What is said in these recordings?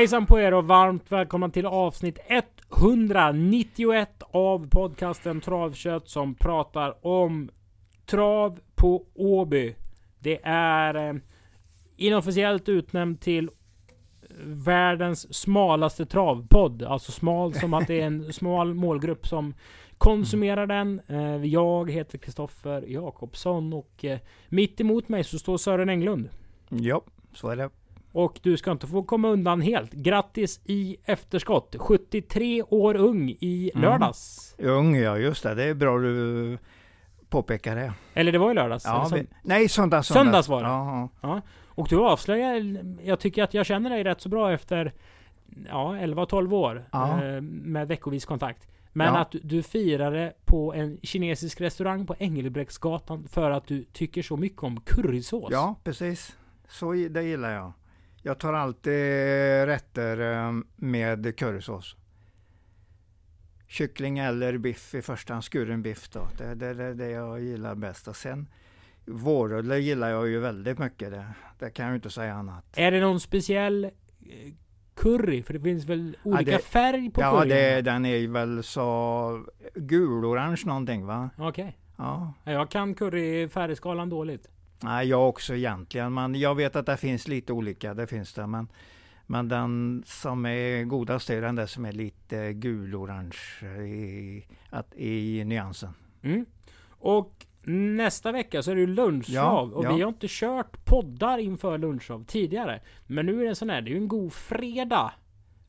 Hejsan på er och varmt välkomna till avsnitt 191 av podcasten Travkött som pratar om trav på Åby. Det är eh, inofficiellt utnämnd till världens smalaste travpodd. Alltså smal som att det är en smal målgrupp som konsumerar den. Eh, jag heter Kristoffer Jakobsson och eh, mitt emot mig så står Sören Englund. Ja, så är det. Och du ska inte få komma undan helt. Grattis i efterskott. 73 år ung i Mm. lördags. Ung, ja just det. Det är bra du påpekar det. Eller det var i lördags. Ja, vi, nej, söndag, Söndags var det. Ja, ja. Och du avslöjar, jag tycker att jag känner dig rätt så bra efter ja, 11-12 år Ja. eh, med veckovis kontakt. Men Ja. att du, firade på en kinesisk restaurang på Engelbrektsgatan för att du tycker så mycket om currysås. ja, precis. Så det gillar jag. Jag tar alltid rätter eh, med currysås. Kyckling eller biff i första hand, skuren biff då. Det är det, det, det jag gillar bäst. Och sen vårrulle gillar jag ju väldigt mycket. Det, det kan jag ju inte säga annat. Är det någon speciell eh, curry? För det finns väl olika det- färg på Ja, curryn? det, den är väl så gulorange någonting va? Okej. Ja. Ja, Jag kan curryfärgskalan dåligt. Nej, jag också egentligen. Men jag vet att det finns lite olika, det finns det. Men, men den som är godast är den där som är lite gulorange i, att, i nyansen. Mm. Och nästa vecka så är det ju lunchrav. Ja, och ja. vi har inte kört poddar inför lunchrav tidigare. Men nu är det en sån här, det är ju en god fredag.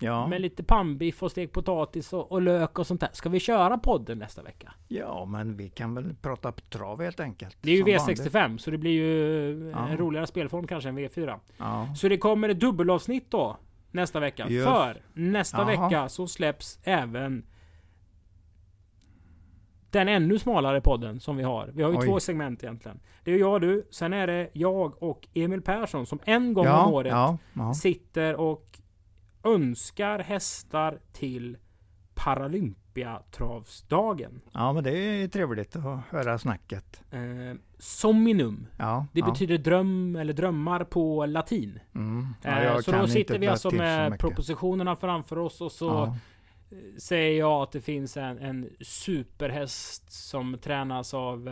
Ja, Med lite pannbiff och stekt potatis och, och lök och sånt där. Ska vi köra podden nästa vecka? ja, men vi kan väl prata trav helt enkelt. Det är ju som V65 vanligt. så det blir ju Ja. en roligare spelform kanske än V4. Ja. Så det kommer ett dubbelavsnitt då nästa vecka. Just. För nästa Jaha. vecka så släpps även den ännu smalare podden som vi har. Vi har ju Oj. två segment egentligen. Det är jag och du, sen är det jag och Emil Persson som en gång ja, om året ja. sitter och önskar hästar till Paralympiatravsdagen. ja, men det är trevligt att höra snacket. Eh, sominum. Ja, Det ja. betyder dröm eller drömmar på latin. Mm. Ja, Eh, så då sitter vi alltså med propositionerna framför oss och så Ja. säger jag att det finns en, en superhäst som tränas av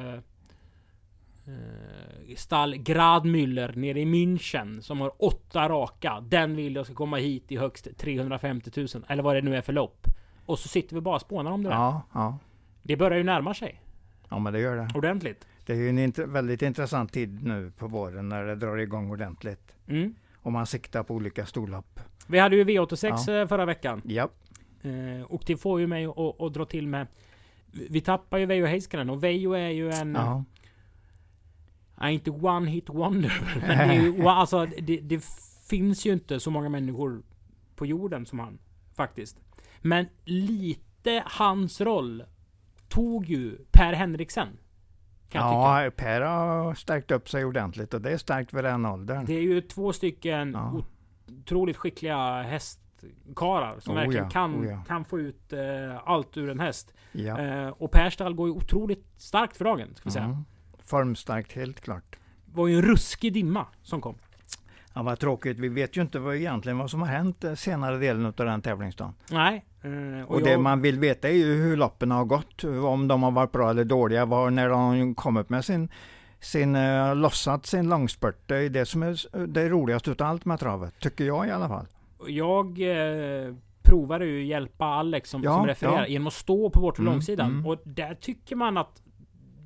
eh, stall Gradmüller nere i München som har åtta raka. Den vill jag ska komma hit i högst 350 000 eller vad det nu är för lopp. Och så sitter vi bara och spånar om det där. Ja, ja. Det börjar ju närma sig ja, men det gör det. ordentligt. Det är ju en int- väldigt intressant tid nu på våren när det drar igång ordentligt. Mm. Och man siktar på olika storlopp. Vi hade ju V86 eh, förra veckan. Ja, Eh, och det får ju mig att dra till med... Vi tappar ju Veijo Heiskanen och Veijo är ju en... ja. Nej, inte one hit wonder. Men det, är alltså, det, det finns ju inte så många människor på jorden som han. Faktiskt. Men lite hans roll tog ju Per Henriksen. Ja Per har stärkt upp sig ordentligt och det är starkt vid den åldern. Det är ju två stycken Ja. otroligt skickliga hästkarlar som Oh verkligen ja, kan, oh ja. kan få ut eh, allt ur en häst. Eh, och Per stall går ju otroligt starkt för dagen, ska vi säga. Mm. Formstarkt, helt klart. Det var ju en ruskig dimma som kom. Ja, vad tråkigt. Vi vet ju inte vad egentligen vad som har hänt eh, senare delen av den tävlingsdagen. Nej. eh, Och, det jag- man vill veta är ju hur loppen har gått. Om de har varit bra eller dåliga. Var, när de kommit med sin, sin uh, lossat sin långspurt. Det är det som är det roligaste utav allt med travet. Tycker jag i alla fall. Jag eh, provade ju hjälpa Alex som, Ja, som refererar ja. genom att stå på bortre Mm, långsidan. mm. Och där tycker man att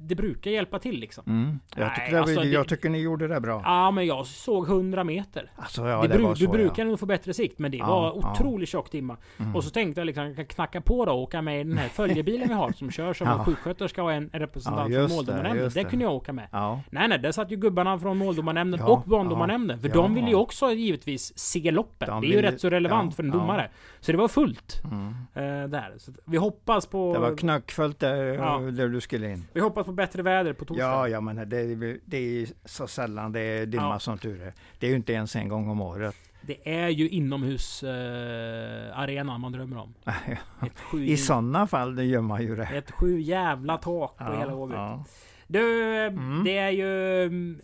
det brukar hjälpa till liksom. Mm. Jag, Nej, tycker det, alltså, det- jag tycker ni gjorde det bra. Ja, men jag såg 100 meter. Alltså, ja, det det bru- var du så, brukar ja. nog få bättre sikt, men det Ja, var ja. otroligt tjock dimma. Mm. Och så tänkte jag liksom, jag kan knacka på då och åka med den här följebilen vi har som kör som Ja. en sjuksköterska och en en representant Ja, från måldomarnämnden. Det det. kunde jag åka med. Ja. Nej, nej, där satt ju gubbarna från måldomarnämnden Ja, och bandomarnämnden. För ja, de vill ju ja. också givetvis se loppen. De det är ju vill- rätt så relevant ja, för en ja. domare. Så det var fullt Mm. eh, där. Så vi hoppas på... Det var knöckfullt där, Ja. där du skulle in. vi hoppas på bättre väder på torsdag. Ja, ja, men det, är- det är så sällan det är dimma Ja. som tur är. Det är ju inte ens en gång om året. Det är ju inomhus eh, man drömmer om. Sju, I sådana fall det gör man ju det. ett sju jävla tak på hela Åby. ja. Du, Mm. det är ju mm,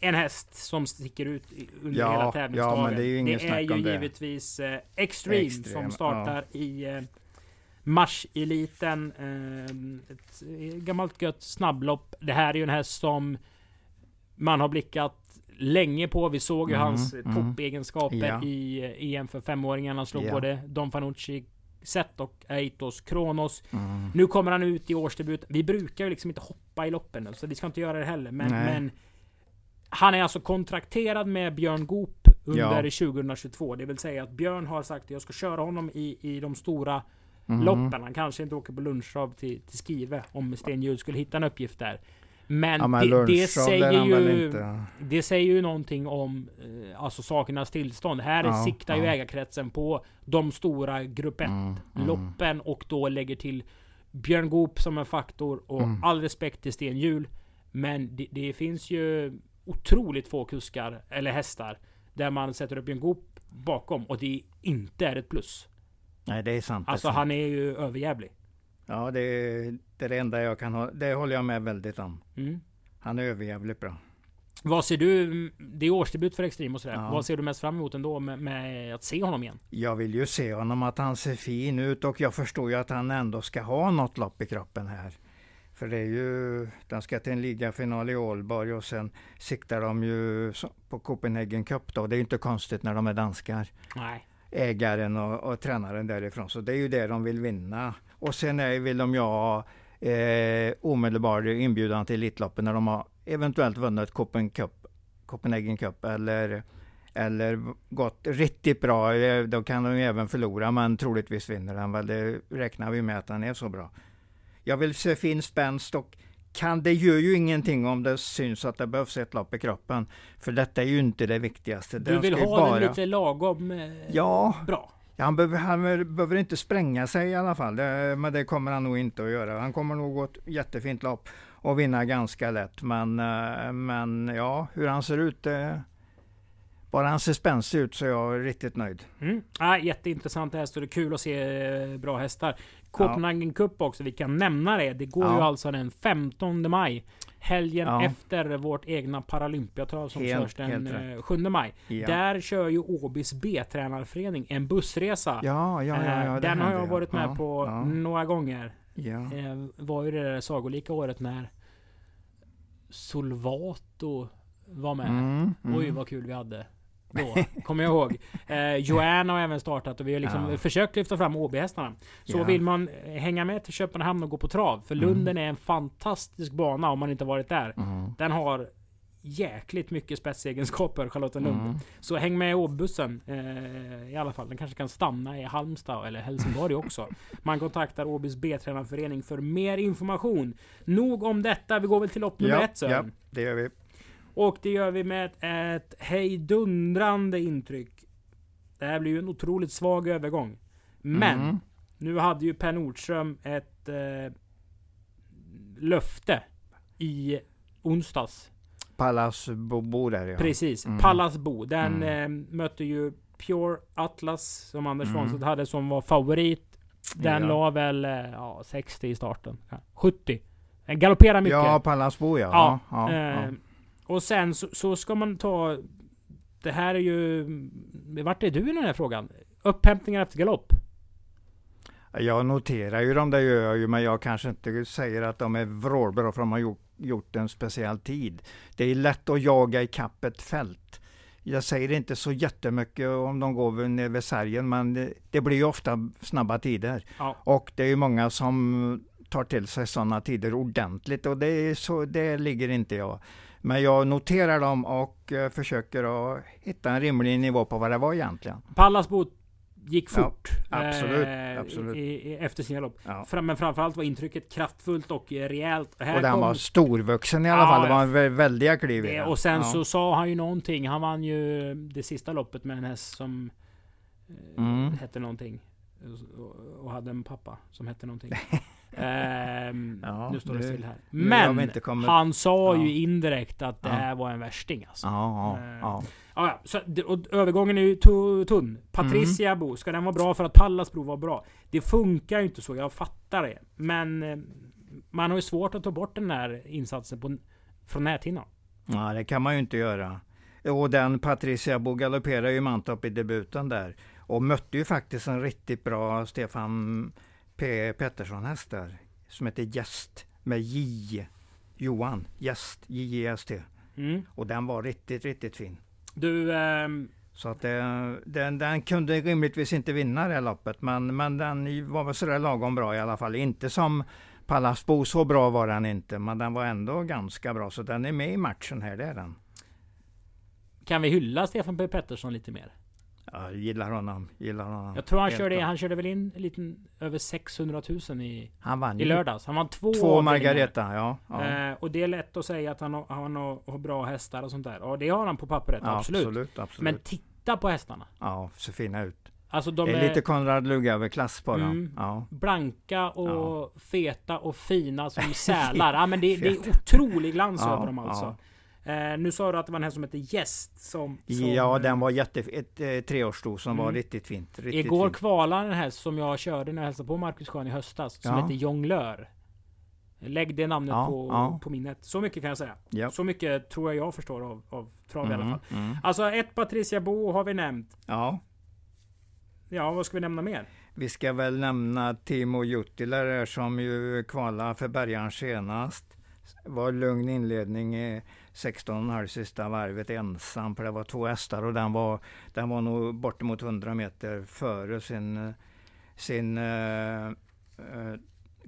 en häst som sticker ut under Ja, hela ja, tävlingsdagen. men det är ju ingen det är ju det. givetvis eh, Extreme, Extreme, som startar i eh, Marseliten. Eh, ett eh, gammalt gött snabblopp. Det här är ju en häst som man har blickat länge på. Vi såg ju Mm, hans mm. toppegenskaper Ja. i eh, EM för femåringarna. Han slog Ja. både Don Fanucci, Zet och Eitos Kronos. Mm. Nu kommer han ut i årsdebut. Vi brukar ju liksom inte hoppa i loppen nu, så vi ska inte göra det heller. Men, men han är alltså kontrakterad med Björn Goop under Ja. 2022. Det vill säga att Björn har sagt att jag ska köra honom i, i de stora Mm. loppen. Han kanske inte åker på lunchrav till, till Skive om Sten Hjul skulle hitta en uppgift där. Men, Ja, men det, det, säger ju, det säger ju någonting om eh, alltså sakernas tillstånd. Här Ja, siktar ju ja. ägarkretsen på de stora grupp 1 Mm, mm. loppen och då lägger till Björn Goop som en faktor och Mm. all respekt till Sten Hjul. Men det, det finns ju otroligt få kuskar eller hästar där man sätter upp Björn Goop bakom och det inte är ett plus. Nej, det är sant. det är Alltså sant. han är ju överjävlig. Ja, det är, det enda jag kan ha. Det håller jag med väldigt om. Mm. Han är överjävligt bra. Vad ser du? Det är årsdebut för Extreme och sådär. Ja. Vad ser du mest fram emot ändå med, med att se honom igen? Jag vill ju se honom att han ser fin ut och jag förstår ju att han ändå ska ha något lopp i kroppen här. För det är ju, den ska till en ligafinal i Ålborg och sen siktar de ju på Copenhagen Cup då. Det är ju inte konstigt när de är danskar. Nej. Ägaren och, och tränaren därifrån. Så det är ju det de vill vinna. Och sen är, vill de ju ha eh, omedelbar inbjudan till Elitloppen när de har eventuellt vunnit Copen Cup, Copenhagen Cup eller eller gått riktigt bra, eh, då kan de ju även förlora, men troligtvis vinner den väl. Det räknar vi med att den är så bra. Jag vill se fin spänst och kan, det gör ju ingenting om det syns att det behövs ett lopp i kroppen. För detta är ju inte det viktigaste. Du vill ha den lite lagom eh, Ja, bra? Ja, han, behöver, han behöver inte spränga sig i alla fall, det, men det kommer han nog inte att göra. Han kommer nog gå ett jättefint lopp och vinna ganska lätt. Men, eh, men ja, hur han ser ut, eh, bara han ser spänstig ut så är jag riktigt nöjd. Mm. Ah, jätteintressant häst och det är kul att se eh, bra hästar. Copenhagen Cup också, vi kan nämna det. Det går ju Ja. alltså den 15 maj. Helgen Ja. efter vårt egna Paralympiatrav som Helt- körs den helt rätt. eh, 7 maj. Ja, Där kör ju Åbys B-tränarförening en bussresa. ja, ja, ja, ja Eh, den har jag ja. varit med ja, på Ja, några gånger. ja. Eh, var ju det där sagolika året när Solvato var med. Mm, mm. Oj vad kul vi hade. Då, kommer jag ihåg. Eh, Joanne har även startat och vi har liksom Ja. försökt lyfta fram OB-hästarna. Så Ja. vill man hänga med till Köpenhamn och gå på trav. För Mm. Lunden är en fantastisk bana om man inte varit där. Mm. Den har jäkligt mycket spetsegenskaper, Charlottenlund. Mm. Så häng med i Åbybussen eh, i alla fall. Den kanske kan stanna i Halmstad eller Helsingborg också. Man kontaktar Åbys B-tränarförening för mer information. Nog om detta. Vi går väl till lopp nummer Ja, ett Sören. ja, det gör vi. Och det gör vi med ett hejdundrande intryck. Det här blir ju en otroligt svag övergång. Men Mm. nu hade ju Per Nordström ett eh, löfte i onsdags. Pallas Bo, Bo där ja. Precis. Mm. Pallasbo. Den Mm. eh, mötte ju Pure Atlas som Anders Mm. Svanstedt hade som var favorit. Den Ja. la väl eh, ja, 60 i starten. Ja, 70. Den galopperar mycket. Ja, Pallas Bo ja. Ja, ja, ja, eh, Och sen så, så ska man ta... Det här är ju... Vart är du i den här frågan? Upphämtningar efter galopp? Jag noterar ju dem, det gör jag ju, men jag kanske inte säger att de är vrålbra för de har gjort, gjort en speciell tid. Det är lätt att jaga i kapp ett fält. Jag säger inte så jättemycket om de går ner vid sargen, men det, det blir ju ofta snabba tider. Ja. Och det är ju många som tar till sig sådana tider ordentligt och det, är så, det ligger inte jag. Men jag noterar dem och eh, försöker att hitta en rimlig nivå på vad det var egentligen. Pallasbo gick Ja, fort. absolut, eh, absolut. I, i, efter sin galopp. Ja. Fram, men framförallt var intrycket kraftfullt och eh, rejält. Här Och den kom var storvuxen i alla Ja, fall. Det ja. var en vä- väldiga kliv i det, och sen ja. så sa han ju någonting. Han vann ju det sista loppet med en häst som eh, Mm. hette någonting. Och, och hade en pappa som hette någonting. Ehm, Ja, nu står det still här. Men han sa Ja. ju indirekt att det Ja. här var en värsting alltså. Ja, ja, ja. Så, och övergången är ju tu- tunn. Patricia Mm. Bo, ska den vara bra för att Pallas Bro var bra? Det funkar ju inte så, jag fattar det. Men eh, man har ju svårt att ta bort den där insatsen på, från näthinnan. Ja, det kan man ju inte göra. Och den Patricia Bo galopperade ju Mantorp i debuten där. Och mötte ju faktiskt en riktigt bra Stefan P Pettersson häst där. Som heter Gäst med J. Johan Gäst, J-E-S-T. Mm. Och den var riktigt, riktigt fin. Du, ehm, Så att det, den, den kunde rimligtvis inte vinna det här loppet, men, men den var väl sådär lagom bra i alla fall. Inte som Pallasbo, så bra var den inte, men den var ändå ganska bra. Så den är med i matchen här, det är den. kan vi hylla Stefan P Pettersson lite mer? Jag gillar honom, gillar honom. Jag tror han Helt körde, han körde väl in en liten över 600 000 i, Han vann i lördags. Han vann två två. Margareta, ja. ja. Eh, och det är lätt att säga att han har, han har, har bra hästar och sånt där. Och det har han på pappret, Ja, absolut. absolut, absolut. Men titta på hästarna. Ja, ser fina ut. Alltså de det är, är, lite Konrad Lugauer-klass på dem. Mm. Ja. blanka och Ja. feta och fina som sälar. ja, men det, det är otrolig glans Ja, över dem alltså. Eh, nu sa du att det var en häst som heter Gäst som, som... ja, den var jätte... Ett eh, treårssto som var Mm. riktigt fint. Riktigt Igår fint. kvalade en häst som jag körde när jag hälsade på Marcus Schön i höstas. Som Ja. heter Jonglör. Lägg det namnet Ja, på, ja. på minnet. Så mycket kan jag säga. Ja. Så mycket tror jag jag förstår av, av trav i alla Mm, fall. mm. Alltså ett Patricia Bo har vi nämnt. Ja. Ja, vad ska vi nämna mer? Vi ska väl nämna Timo Juttiler här som ju kvalade för Bergaren senast. Var lugn inledning i 16,5 sista varvet ensam för det var två hästar och den var, den var nog bortemot 100 meter före sin, sin eh, eh,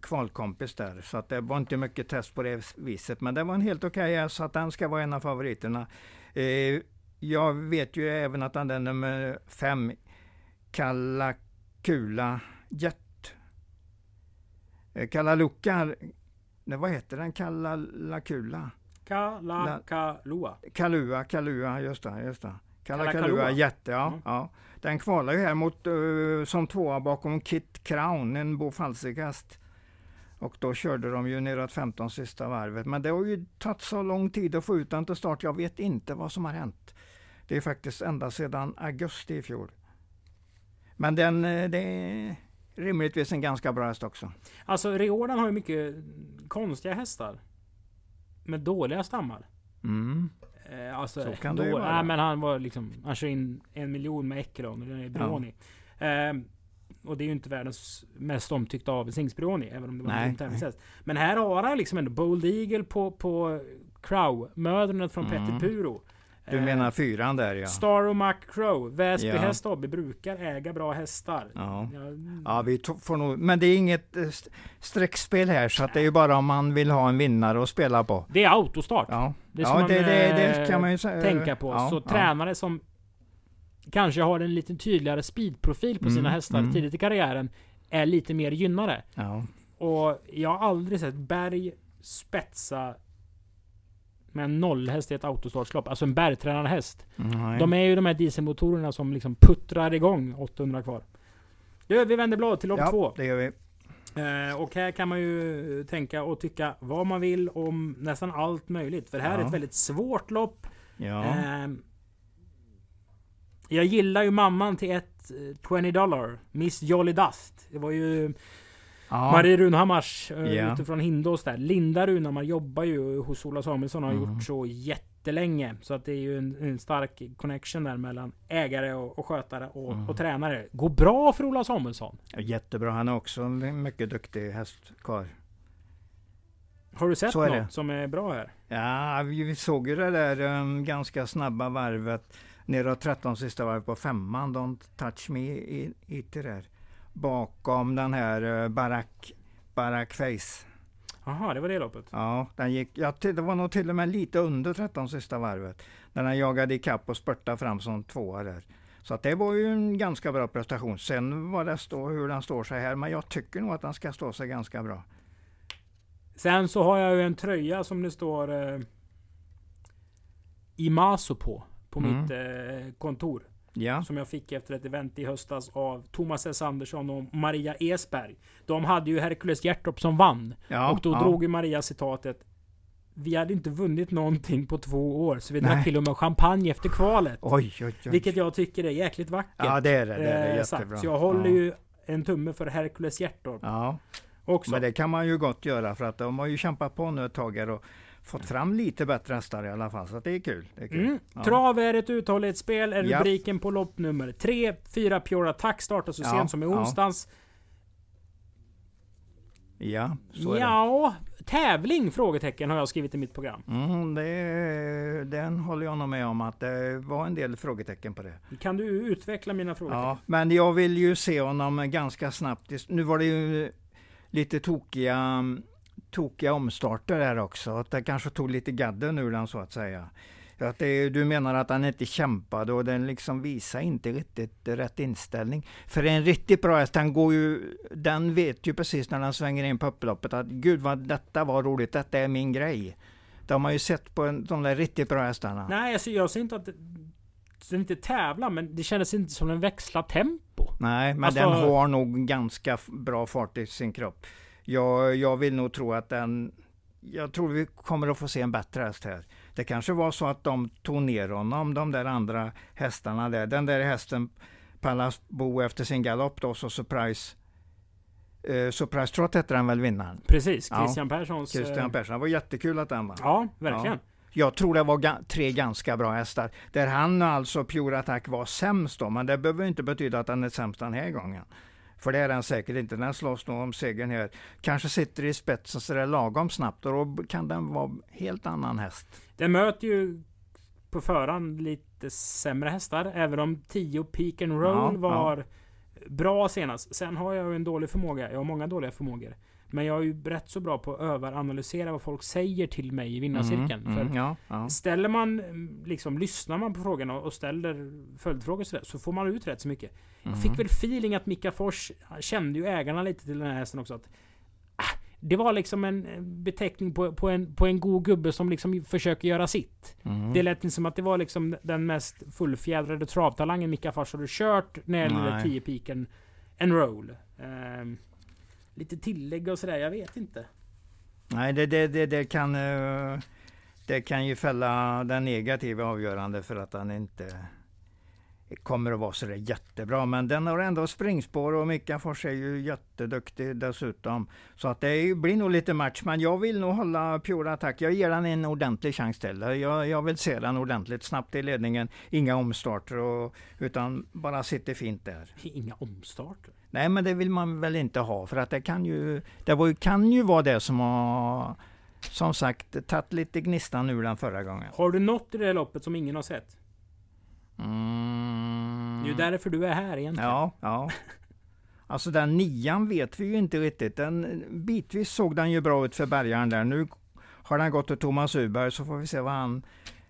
kvalkompis där. Så att det var inte mycket test på det viset. Men det var en helt okej häst så att den ska vara en av favoriterna. Eh, jag vet ju även att den är nummer fem, Kalla Kula Jet. Eh, Kalla Luka, nej, vad heter den? Kalla La Kula? Kalakalua. Kalua, Kalua, just det. Just det. Kalla Kalla Kalua Kalua. Jet, ja, Mm. ja. Den kvalar ju här mot, eh, som tvåa bakom Kit Crown, en Bo Falsikast. Och då körde de ju neråt 15 sista varvet. Men det har ju tagit så lång tid att få ut den till start. Jag vet inte vad som har hänt. Det är faktiskt ända sedan augusti i fjol. Men den, eh, det är rimligtvis en ganska bra häst också. Alltså Riordan har ju mycket konstiga hästar. Med dåliga stammar. Mm. Eh, alltså, Så kan det ju vara. Nej, men han var liksom... Han kör in en miljon med Ekelon och den är Brioni. Eh, och det är ju inte världens mest omtyckta avelsningsbrioni, även om det var en tävlingshäst. Men här har han liksom ändå Bold Eagle på, på Crow-mödernet från Mm. Petter Puro. Du Eh, menar fyran där ja. Star och Mac Crow. Väsby Ja. Häst AB brukar äga bra hästar. Ja. Ja, Ja, vi får nog, men det är inget eh, st- streckspel här, så att det är ju bara om man vill ha en vinnare att spela på. Det är autostart. Ja, Det ja det, det, det eh, kan man ju tänka på. Ja, så tränare som kanske har en lite tydligare speedprofil på sina Mm, hästar mm. tidigt i karriären är lite mer gynnade. Ja. Och jag har aldrig sett Berg spetsa med en nollhäst i ett autostartslopp. Alltså en bergtränad häst. Nej. De är ju de här dieselmotorerna som liksom puttrar igång 800 kvar. Du, vi vänder blad till lopp ja, två. det gör vi. Eh, och här kan man ju tänka och tycka vad man vill om nästan allt möjligt. För det här är Ja. ett väldigt svårt lopp. Ja. Ehm, jag gillar ju mamman till ett eh, 20 dollar. Miss Jolly Dust. Det var ju ja. Marie Runhammars Ja. utifrån Hindås där. Linda Runhammar jobbar ju hos Ola Samuelsson och har Mm. gjort så jättelänge. Så att det är ju en, en stark connection där mellan ägare och, och skötare och, Mm. och tränare. Går bra för Ola Samuelsson. Jättebra, han är också en mycket duktig hästkarl. Har du sett något det. som är bra här? Ja, vi vi såg ju det där um, ganska snabba varvet neråt 13 sista varvet på femman. Don't touch me i, i det där. Bakom den här uh, Barack, Barack Face. Jaha, det var det loppet. Ja, den gick, ja, till- det var nog till och med lite under 13 sista varvet. När den jagade ikapp och spurtade fram som tvåa där. Så att det var ju en ganska bra prestation. Sen vad det står, hur den står sig här, men jag tycker nog att den ska stå sig ganska bra. Sen så har jag ju en tröja som det står eh, Imaso på. På Mm. mitt eh, kontor. Ja, Som jag fick efter ett event i höstas av Thomas S Andersson och Maria Esberg. De hade ju Hercules Hjärtorp som vann. ja, och då ja. drog ju Maria citatet Vi hade inte vunnit någonting på två år, så vi drack till och med champagne efter kvalet. Oj, oj, oj. Vilket jag tycker är jäkligt vackert. Ja, det är det. Det är eh, sagt. jättebra. Så jag håller ja. ju en tumme för Hercules Hjärtorp Ja, också. men det kan man ju gott göra för att de har ju kämpat på nu ett tag och fått fram lite bättre hästar i alla fall. Så det är kul. Det är kul. Mm. Ja. Trav är ett uthållighetsspel, är rubriken på lopp nummer 3. 4 Pure Attack startar så Ja, sent som i onsdags. Ja, så är det. Ja, tävling? Frågetecken har jag skrivit i mitt program. Mm, det. Den håller jag nog med om att det var en del frågetecken på det. Kan du utveckla mina frågetecken? Ja, men jag vill ju se honom ganska snabbt. Nu var det ju lite tokiga, tokiga omstarter där också. Att det kanske tog lite gadden ur den så att säga. Att det, du menar att han inte kämpade och den liksom visar inte riktigt rätt inställning. För en riktigt bra häst, den, går ju, den vet ju precis när den svänger in på upploppet att gud vad detta var roligt, detta är min grej. Det har man ju sett på en, de där riktigt bra hästarna. Nej, alltså, jag ser inte att den inte tävlar, men det kändes inte som den växlar tempo. Nej, men Alltså- den har nog ganska bra fart i sin kropp. Jag, jag vill nog tro att den... Jag tror vi kommer att få se en bättre häst här. Det kanske var så att de tog ner honom, de där andra hästarna där. Den där hästen, Pallas Bo efter sin galopp då, så Surprise... Eh, Surprise Trot hette den väl vinnaren? Precis, Ja. Christian Perssons... eh, Christian Persson. Det var jättekul att den vann. Ja, verkligen. Jag tror det var ga- tre ganska bra hästar. Där han alltså, Pure Attack, var sämst då. Men det behöver inte betyda att han är sämst den här gången. För det är den säkert inte. Den slåss nog om segern här. Kanske sitter i spetsen så det är lagom snabbt och då kan den vara helt annan häst. Den möter ju på förhand lite sämre hästar. Även om 10 Peak and Roll Ja, var bra senast. Sen har jag ju en dålig förmåga. Jag har många dåliga förmågor. Men jag är ju rätt så bra på att överanalysera vad folk säger till mig i vinnarcirkeln. Mm, För mm, ja, ja. Ställer man, mm, liksom, lyssnar man på frågorna och ställer följdfrågor sådär, så får man ut rätt så mycket. Jag fick Mhm. väl feeling att Mika Fors kände ju ägarna lite till den här hästen också. Att, ah, det var liksom en beteckning på, på, en, på en god gubbe som liksom försöker göra sitt. Mhm. Det lät inte som att det var liksom den mest fullfjädrade travtalangen Mika Fors hade kört när det gällde Nej. 10 piken en roll. Ehm, lite tillägg och sådär, jag vet inte. Nej, det, det, det, det, kan, eh, det kan ju fälla den negativa avgörande för att han inte kommer att vara så jättebra. Men den har ändå springspår och Mika Fors är ju jätteduktig dessutom. Så att det blir nog lite match. Men jag vill nog hålla Pure Attack. Jag ger den en ordentlig chans till. Jag, jag vill se den ordentligt snabbt i ledningen. Inga omstarter och, utan bara sitter fint där. Inga omstarter. Nej, men det vill man väl inte ha för att det kan ju, det var, kan ju vara det som har som sagt tagit lite gnistan ur den förra gången. Har du något i det här loppet som ingen har sett? Mm. Det är ju därför du är här egentligen. Ja, ja. Alltså den nian vet vi ju inte riktigt. Den, bitvis såg den ju bra ut för bärgaren där. Nu har den gått till Thomas Uberg så får vi se vad han...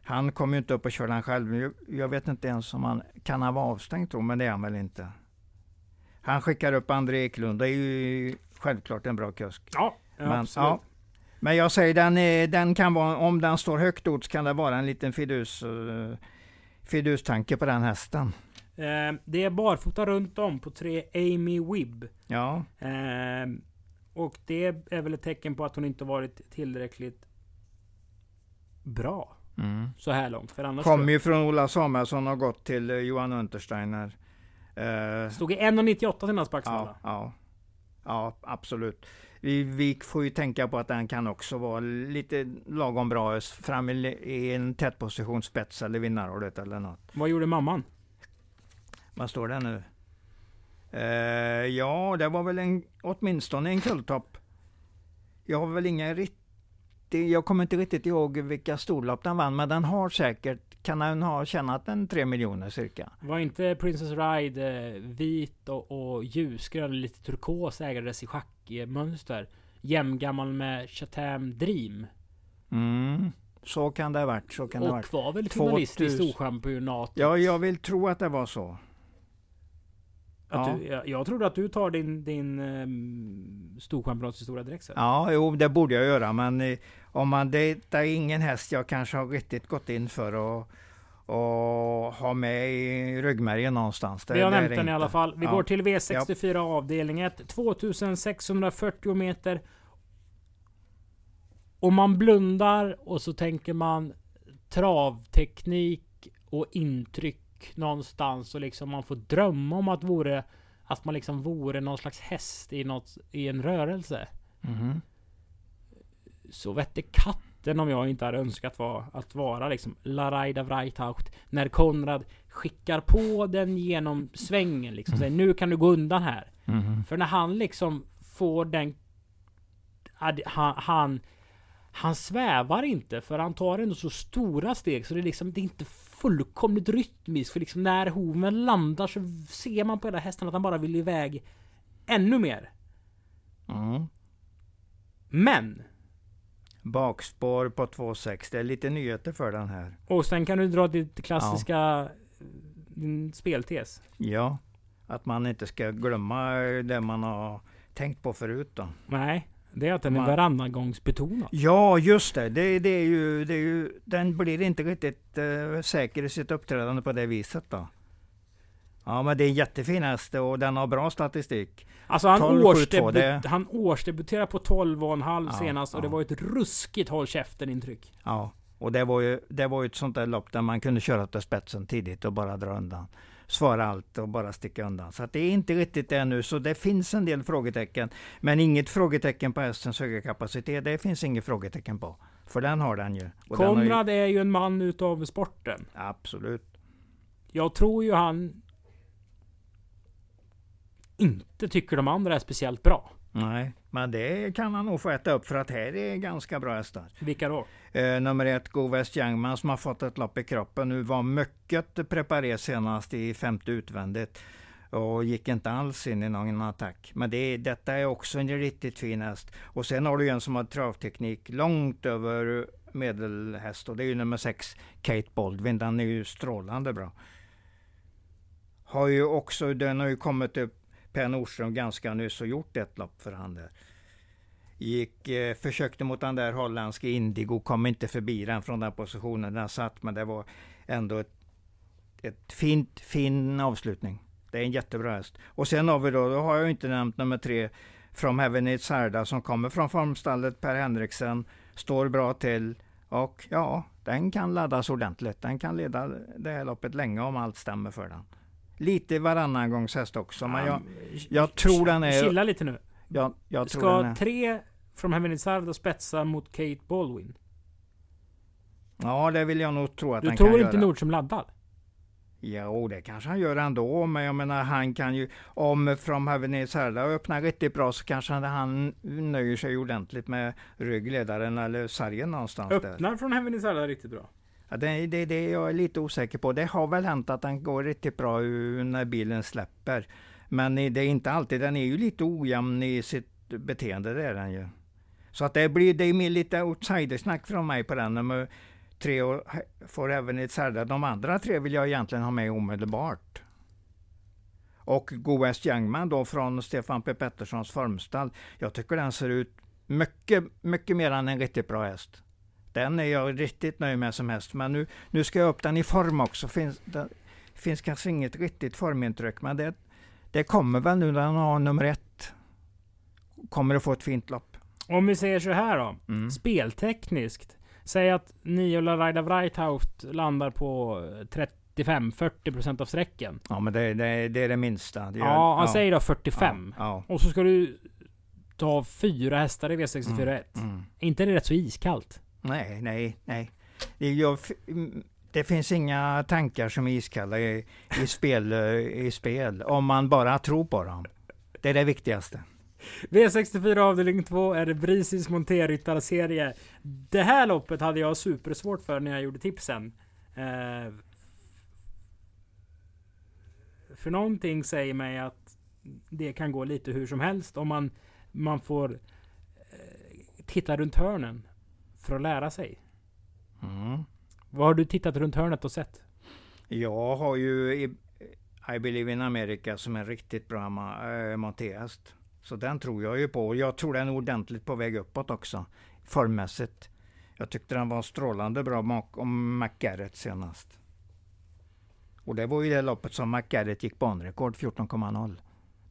Han kommer ju inte upp och kör den själv. Jag- vet inte ens om han kan han vara avstängd tror men det är han väl inte. Han skickar upp André Eklund. Det är ju självklart en bra kusk. Ja, ja Men, absolut. ja. Men jag säger den, den kan vara, om den står högt åt så kan det vara en liten fidus, uh, fidustanke på den hästen. Eh, det är barfota runt om på tre Amy Wibb. Ja, Eh, och det är väl ett tecken på att hon inte varit tillräckligt bra mm. så här långt. För annars kom ju från Ola Samuelsson och gått till eh, Johan Untersteiner. Eh, stod i 1,98 senast på ja, Axevalla. ja, ja, absolut. Vi, får ju tänka på att den kan också vara lite lagom bra fram i, en tät position, spets eller vinnarordet eller något. Vad gjorde mamman? Vad står det nu? Eh, ja, det var väl en, åtminstone en kulltopp. Jag har väl inga riktigt... Jag kommer inte riktigt ihåg vilka storlopp den vann, men den har säkert, kan den ha tjänat en tre miljoner cirka. Var inte Princess Ride eh, vit och, och ljusgrön, lite turkos ägades i schackmönster? Jämngammal med Chatham Dream. Mm, så kan det ha varit, så kan det ha varit. Och var väl finalist i 2000. Storchampionatet? Ja, jag vill tro att det var så. Att ja. du, jag, jag trodde att du tar din, din um, storchampionatshistoria direkt sen. Ja, jo, det borde jag göra, men eh, om man, det, det är ingen häst jag kanske har riktigt gått in för och, och ha med i ryggmärgen någonstans. Det, Vi har nämnt den i inte. alla fall. Vi Ja. går till V64 avdelning 1. 2640 meter. Och man blundar och så tänker man travteknik och intryck någonstans och liksom man får drömma om att vore att man liksom vore någon slags häst i något i en rörelse. Mhm. Så vette katten skiten om jag inte hade önskat vara, att vara liksom Laraida Vreitaucht. När Konrad skickar på den genom svängen liksom. Säger nu kan du gå undan här. Mhm. För när han liksom får den... Han, han, han svävar inte för han tar ändå så stora steg så det är liksom det är inte fullkomligt rytmiskt. För liksom när hoven landar så ser man på hela hästen att han bara vill iväg ännu mer. Mm. Men! Bakspår på 2,6. Det är lite nyheter för den här. Och sen kan du dra ditt klassiska din speltes. Ja, att man inte ska glömma det man har tänkt på förut då. Nej, det är att den är Man- varannangångsbetonad. Ja, just det. Det, det, är ju, det är ju, den blir inte riktigt uh, säker i sitt uppträdande på det viset då. Ja, men det är en jättefin häst och den har bra statistik. Alltså han, 12, 7, 2, årsdebu- det- han årsdebuterade på 12,5 Ja, senast och det ja. var ett ruskigt håll käften intryck. Ja, och det var ju, det var ju ett sånt där lopp där man kunde köra till spetsen tidigt och bara dra undan. Svara allt och bara sticka undan. Så det är inte riktigt det nu. Så det finns en del frågetecken. Men inget frågetecken på hästens höga kapacitet. Det finns inget frågetecken på. För den har den ju. Och har ju- Konrad är ju en man utav sporten. Absolut. Jag tror ju han inte tycker de andra är speciellt bra. Nej, men det kan han nog få äta upp för att här är ganska bra hästar. Vilka då? Eh, nummer ett, Go West Youngman som har fått ett lopp i kroppen nu var mycket preparerad senast i femte utvändigt. Och gick inte alls in i någon attack. Men det, detta är också en riktigt fin häst. Och sen har du en som har travteknik långt över medelhäst. Och det är ju nummer sex, Kate Baldwin. Den är ju strålande bra. Har ju också, den har ju kommit upp Per Nordström ganska nyss och gjort ett lopp för han där. Gick, eh, försökte mot den där holländske Indigo, kom inte förbi den från den positionen den satt, men det var ändå ett, ett fint, fin avslutning. Det är en jättebra häst. Och sen har vi då, då har jag inte nämnt nummer tre, From Heaven It's Herda, som kommer från formstallet Per Henriksen, står bra till och ja, den kan laddas ordentligt. Den kan leda det här loppet länge om allt stämmer för den. Lite varannan gångs häst också, men jag, jag tror den är... Chilla lite nu. Jag, jag tror den Ska är tre från Heaven spetsa mot Kate Baldwin? Ja, det vill jag nog tro att Du han tror kan inte göra. Nordström laddar? Jo, det kanske han gör ändå, men jag menar han kan ju, om From Heaven Is Herda öppnar riktigt bra så kanske han, nöjer sig ordentligt med ryggledaren eller sargen någonstans där. Öppnar från Heaven Is Hard riktigt bra. Ja, det, det, det är lite osäker på. Det har väl hänt att den går riktigt bra när bilen släpper. Men det är inte alltid, den är ju lite ojämn i sitt beteende, det är den ju. Så att det blir, det är lite outsidersnack från mig på den. Nummer tre och får även ett särda. De andra tre vill jag egentligen ha med omedelbart. Och Go West Youngman då från Stefan P Petterssons formstall. Jag tycker den ser ut mycket, mycket mer än en riktigt bra häst. Den är jag riktigt nöjd med som häst. Men nu, nu ska jag upp den i form också. Finns, det finns kanske inget riktigt formintryck, men det, det kommer väl nu när den har nummer ett. Kommer att få ett fint lopp. Om vi säger så här då. Mm. Speltekniskt. Säg att Niola Raida Vreitauft landar på 35-40% av sträcken. Ja, men det, det, det är det minsta. Det gör- Ja, han säger då 45. Ja, Och så ska du ta fyra hästar i V64 ja. Mm. Är inte det rätt så iskallt? Nej, nej, nej. Det, jag, det finns inga tankar som är iskalla i, i, spel, eh, i spel, om man bara tror på dem. Det är det viktigaste. V64 avdelning 2 är det Brisis monterryttarserie. Det här loppet hade jag supersvårt för när jag gjorde tipsen. Eh, för någonting säger mig att det kan gå lite hur som helst om man, man får eh, titta runt hörnen för att lära sig. Mm. Vad har du tittat runt hörnet och sett? Jag har ju i, I Believe in America som en riktigt bra äh, montehäst. Så den tror jag ju på. Jag tror den är ordentligt på väg uppåt också. Formmässigt. Jag tyckte den var strålande bra om McGarrett senast. Och det var ju det loppet som McGarrett gick banrekord 14,0.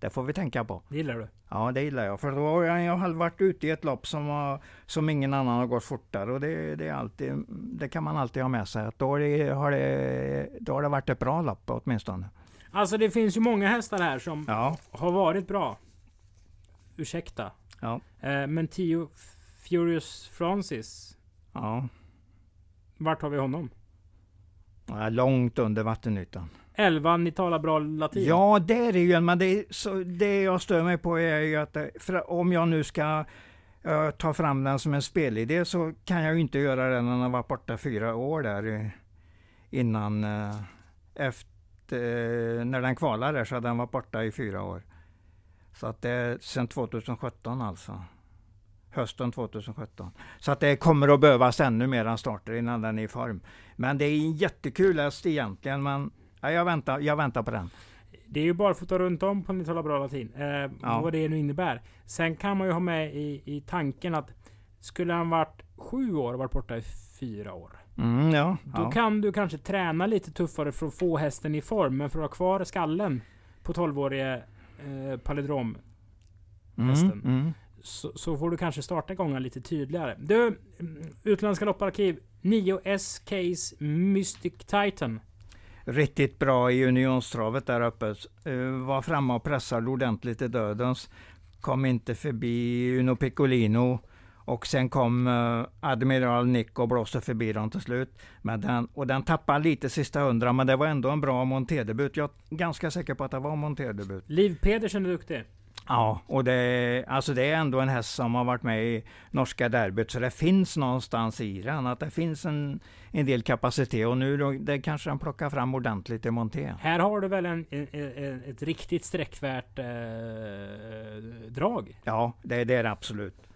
Det får vi tänka på. Det gillar du? Ja, det gillar jag. För då har jag, jag har varit ute i ett lopp som, har, som ingen annan har gått fortare. Och det, det, är alltid, det kan man alltid ha med sig. Att då, det, har det, då har det varit ett bra lopp åtminstone. Alltså det finns ju många hästar här som Ja, har varit bra. Ursäkta. ja. Eh, men Tio Furious Francis Ja. Vart har vi honom? Ja långt under vattenytan. 11, ni talar bra latin. Ja, det är det ju. Men det, är, så, det jag stör mig på är ju att det, om jag nu ska uh, ta fram den som en spelidé så kan jag ju inte göra den när den var borta fyra år där innan uh, efter, när den kvalade där så hade den varit borta i fyra år. Så att det är sen 2017 alltså. Hösten 2017. Så att det kommer att behövas ännu mer starter innan den är i form. Men det är en jättekul häst egentligen. Men ja, jag, väntar, jag väntar på den. Det är ju barfota runt om på Nitala Bra Latin. Eh, ja. Vad det nu innebär. Sen kan man ju ha med i, i tanken att skulle han varit sju år och varit borta i fyra år. Mm, ja, då ja. kan du kanske träna lite tuffare för att få hästen i form. Men för att ha kvar skallen på 12-årige eh, palindrom. Mm, mm. Så, så, får du kanske starta igång lite tydligare. Du, utländska lopparkiv. 9S Case Mystic Titan. Riktigt bra i unionstravet där uppe. Uh, var framme och pressade ordentligt i dödens. Kom inte förbi Uno Piccolino. Och sen kom uh, Admiral Nick och blåste förbi dem till slut. Men den, och den tappade lite sista hundra, men det var ändå en bra monterdebut. Jag är ganska säker på att det var en monterdebut. Liv Pedersen är duktig. Ja, och det, alltså det är ändå en häst som har varit med i norska derbyt, så det finns någonstans i den, att det finns en, en del kapacitet och nu då, det kanske han plockar fram ordentligt i monté. Här har du väl en, en, en ett riktigt sträckvärt eh, drag? Ja, det, det är det absolut.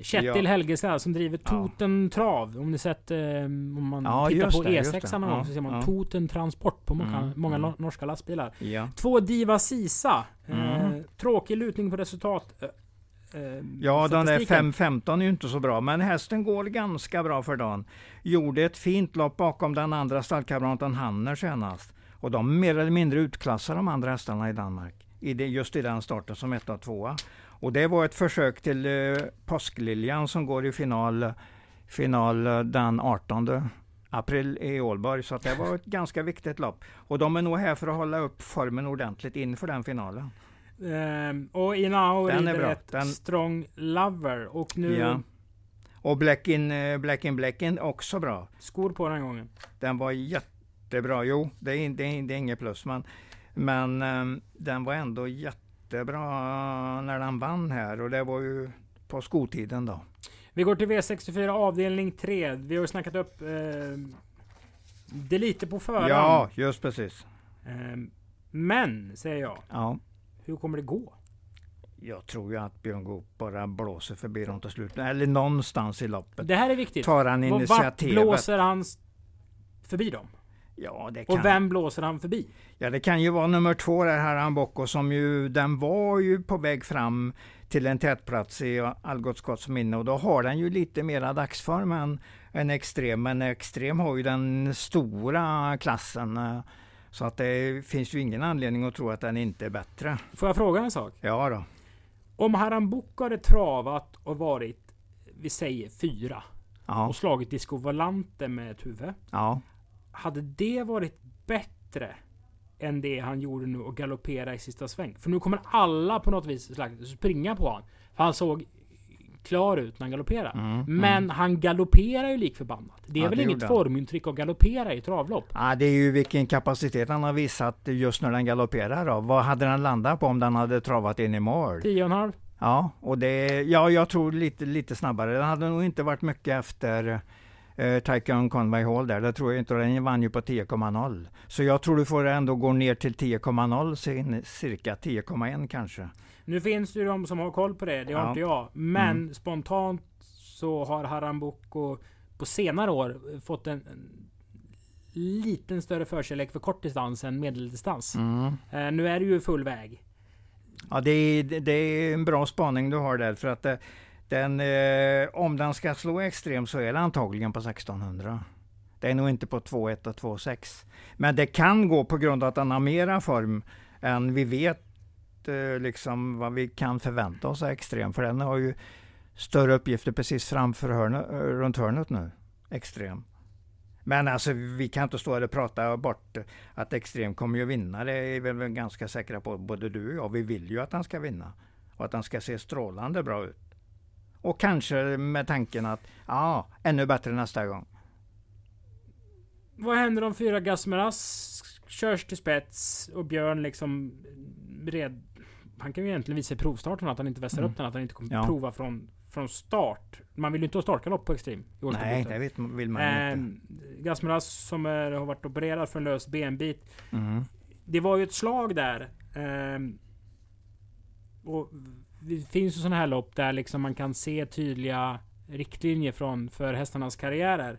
Kjetil ja. Helgestad som driver Toten ja. Trav. Om ni sett, eh, om man ja, tittar på det, E6 någon ja, så ser man. Toten Transport på många, mm, många mm. norska lastbilar. Två Diva Sisa. Eh, mm. tråkig lutning på resultat. Eh, eh ja, den där 5.15 är ju inte så bra, men hästen går ganska bra för dagen. Gjorde ett fint lopp bakom den andra stallkamraten Hanner senast. Och de mer eller mindre utklassar de andra hästarna i Danmark. I det, just i den starten som ett och tvåa. Och det var ett försök till eh, Påskliljan som går i final, final eh, den 18 april i Ålborg. Så det var ett ganska viktigt lopp. Och de är nog här för att hålla upp formen ordentligt inför den finalen. Um, och Inao rider ett den... Strong Lover. Och nu... Ja. Och Black in, eh, Black in Black in också bra. Skor på den gången. Den var jättebra. Jo, det är, det är, det är inget plus. Men, men um, den var ändå jätte jättebra när den vann här och det var ju på skotiden då. Vi går till V64 avdelning 3. Vi har ju snackat upp eh, det lite på förhand. Ja, just precis. Eh, men, säger jag. Ja. Hur kommer det gå? Jag tror ju att Björn Goop bara blåser förbi dem till slut. Eller någonstans i loppet. Det här är viktigt. Tar han initiativet. Vart blåser han förbi dem? Ja, det kan... Och vem blåser han förbi? Ja, det kan ju vara nummer två där, Haran Bocco, som ju, den var ju på väg fram till en tätplats i Algot Scotts minne och då har den ju lite mera dagsform än, än Extrem. Men Extrem har ju den stora klassen. Så att det finns ju ingen anledning att tro att den inte är bättre. Får jag fråga en sak? Ja då. Om Haram Bocco hade travat och varit, vi säger fyra, ja. och slagit Disco Volante med ett huvud. Ja hade det varit bättre än det han gjorde nu och galoppera i sista sväng? För nu kommer alla på något vis springa på honom. För han såg klar ut när han galopperade. Mm, mm. Men mm. han galopperar ju lik förbannat. Det är ja, väl det inget formintryck att galoppera i travlopp? Ja, det är ju vilken kapacitet han har visat just när den galopperar då. Vad hade den landat på om den hade travat in i mål? 10,5. Ja, och det, ja, jag tror lite, lite snabbare. Den hade nog inte varit mycket efter eh, Tycoon Conway Hall där. Det tror jag inte. Den vann ju på 10,0. Så jag tror du får ändå gå ner till 10,0 cirka 10,1 kanske. Nu finns det ju de som har koll på det. Det har ja. inte jag. Men mm. spontant så har Haram Boko på senare år fått en, en liten större förkärlek för kortdistans än medeldistans. Mm. Eh, nu är det ju full väg. Ja, det är, det är en bra spaning du har där. För att det, den, eh, om den ska slå extrem så är det antagligen på 1600. Det är nog inte på 2.1 och 2.6. Men det kan gå på grund av att den har mera form än vi vet eh, liksom vad vi kan förvänta oss av extrem. För den har ju större uppgifter precis framför hörnet, eh, runt hörnet nu. Extrem. Men alltså vi kan inte stå här och prata bort att Extrem kommer ju vinna. Det är vi väl ganska säkra på, både du och jag. Vi vill ju att han ska vinna. Och att han ska se strålande bra ut. Och kanske med tanken att, ja, ännu bättre nästa gång. Vad händer om fyra Gasmeras körs till spets och Björn liksom red... Han kan ju egentligen visa i provstarten att han inte vässar Mm. upp den, att han inte kommer Ja. prova från, från start. Man vill ju inte ha startgalopp på Extreme. Nej, det vet, vill man ju inte. Eh, Gasmeras som är, har varit opererad för en lös benbit. Mm. Det var ju ett slag där. ehm, och det finns ju sådana här lopp där liksom man kan se tydliga riktlinjer från för hästarnas karriärer.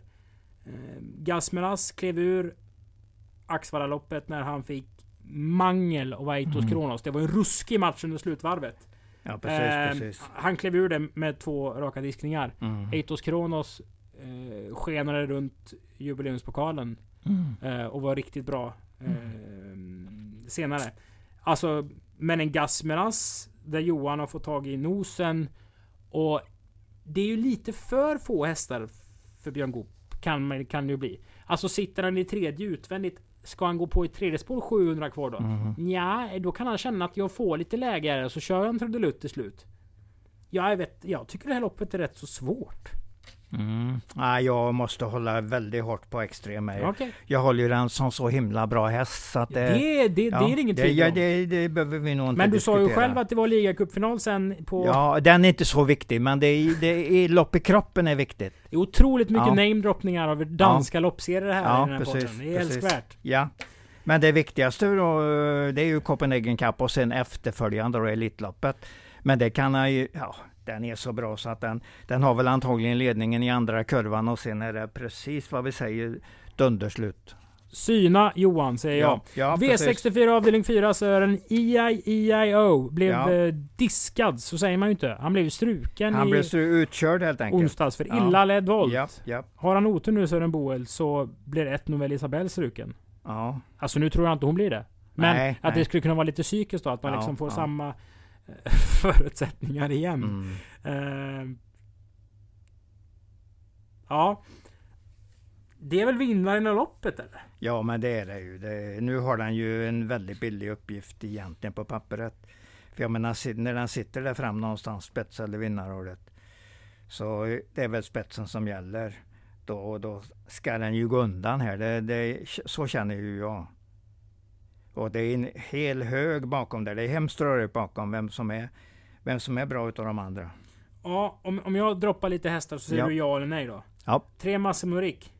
Eh, Gasmeras klev ur Axvalla-loppet när han fick mangel av Aitos Mm. Kronos. Det var en ruskig match under slutvarvet. Ja, precis, Ehm, precis. Han klev ur det med två raka diskningar. Mm. Eitos Kronos eh, skenade runt jubileumspokalen Mm. eh, och var riktigt bra eh, senare. Alltså, men en Gasmeras där Johan har fått tag i nosen och det är ju lite för få hästar för Björn Goop kan, kan det ju bli. Alltså sitter han i tredje utvändigt Ska han gå på i tredje spår 700 kvar då? Mm. Ja, då kan han känna att jag får lite läge här så kör han trudelutt till slut. Ja, jag vet. Jag tycker det här loppet är rätt så svårt. Mm. Nej, jag måste hålla väldigt hårt på extrem. här. Okej. Jag håller ju den som så himla bra häst. Så att det, Det, det, ja, är inget tvivel ja, om. det, det behöver vi nog inte Men du sa ju diskutera. själv att det var ligacupfinal sen på... Ja, den är inte så viktig, men det är, det är, lopp i kroppen är viktigt. Det är otroligt mycket Ja. namedroppningar av danska loppserier här Ja, i den här precis, podden. Det är precis. älskvärt. Ja. Men det viktigaste då, det är ju Copenhagen Cup och sen efterföljande då Elitloppet. Men det kan han ju, ja, den är så bra så att den, den har väl antagligen ledningen i andra kurvan och sen är det precis vad vi säger, dunderslut. Syna Johan, säger jag. ja precis. V64 avdelning 4 Sören EI EIO blev Ja. eh, diskad, så säger man ju inte. Han blev struken Han i blev så utkörd helt enkelt. onsdags för Ja. illa ledd volt. Ja, ja, Har han otur nu Sören Boel så blir ett Novell Isabelle struken. ja. Alltså nu tror jag inte hon blir det. Men Nej, att nej. det skulle kunna vara lite psykiskt då, att man Ja, liksom får ja. samma förutsättningar igen. Mm. Eh, ja. Det är väl vinnaren av loppet eller? Ja, men det är det ju. Det, nu har den ju en väldigt billig uppgift egentligen på pappret. För jag menar, när den sitter där fram någonstans, spets eller vinnarordet, så det är väl spetsen som gäller. Då, då ska den ju gå undan här. Det, det, så känner ju jag. Och det är en hel hög bakom där. Det är hemskt rörigt bakom vem som är, vem som är bra utav de andra. Ja, om, om jag droppar lite hästar så säger Ja. du ja eller nej då? Ja. Tre Massimo Rick.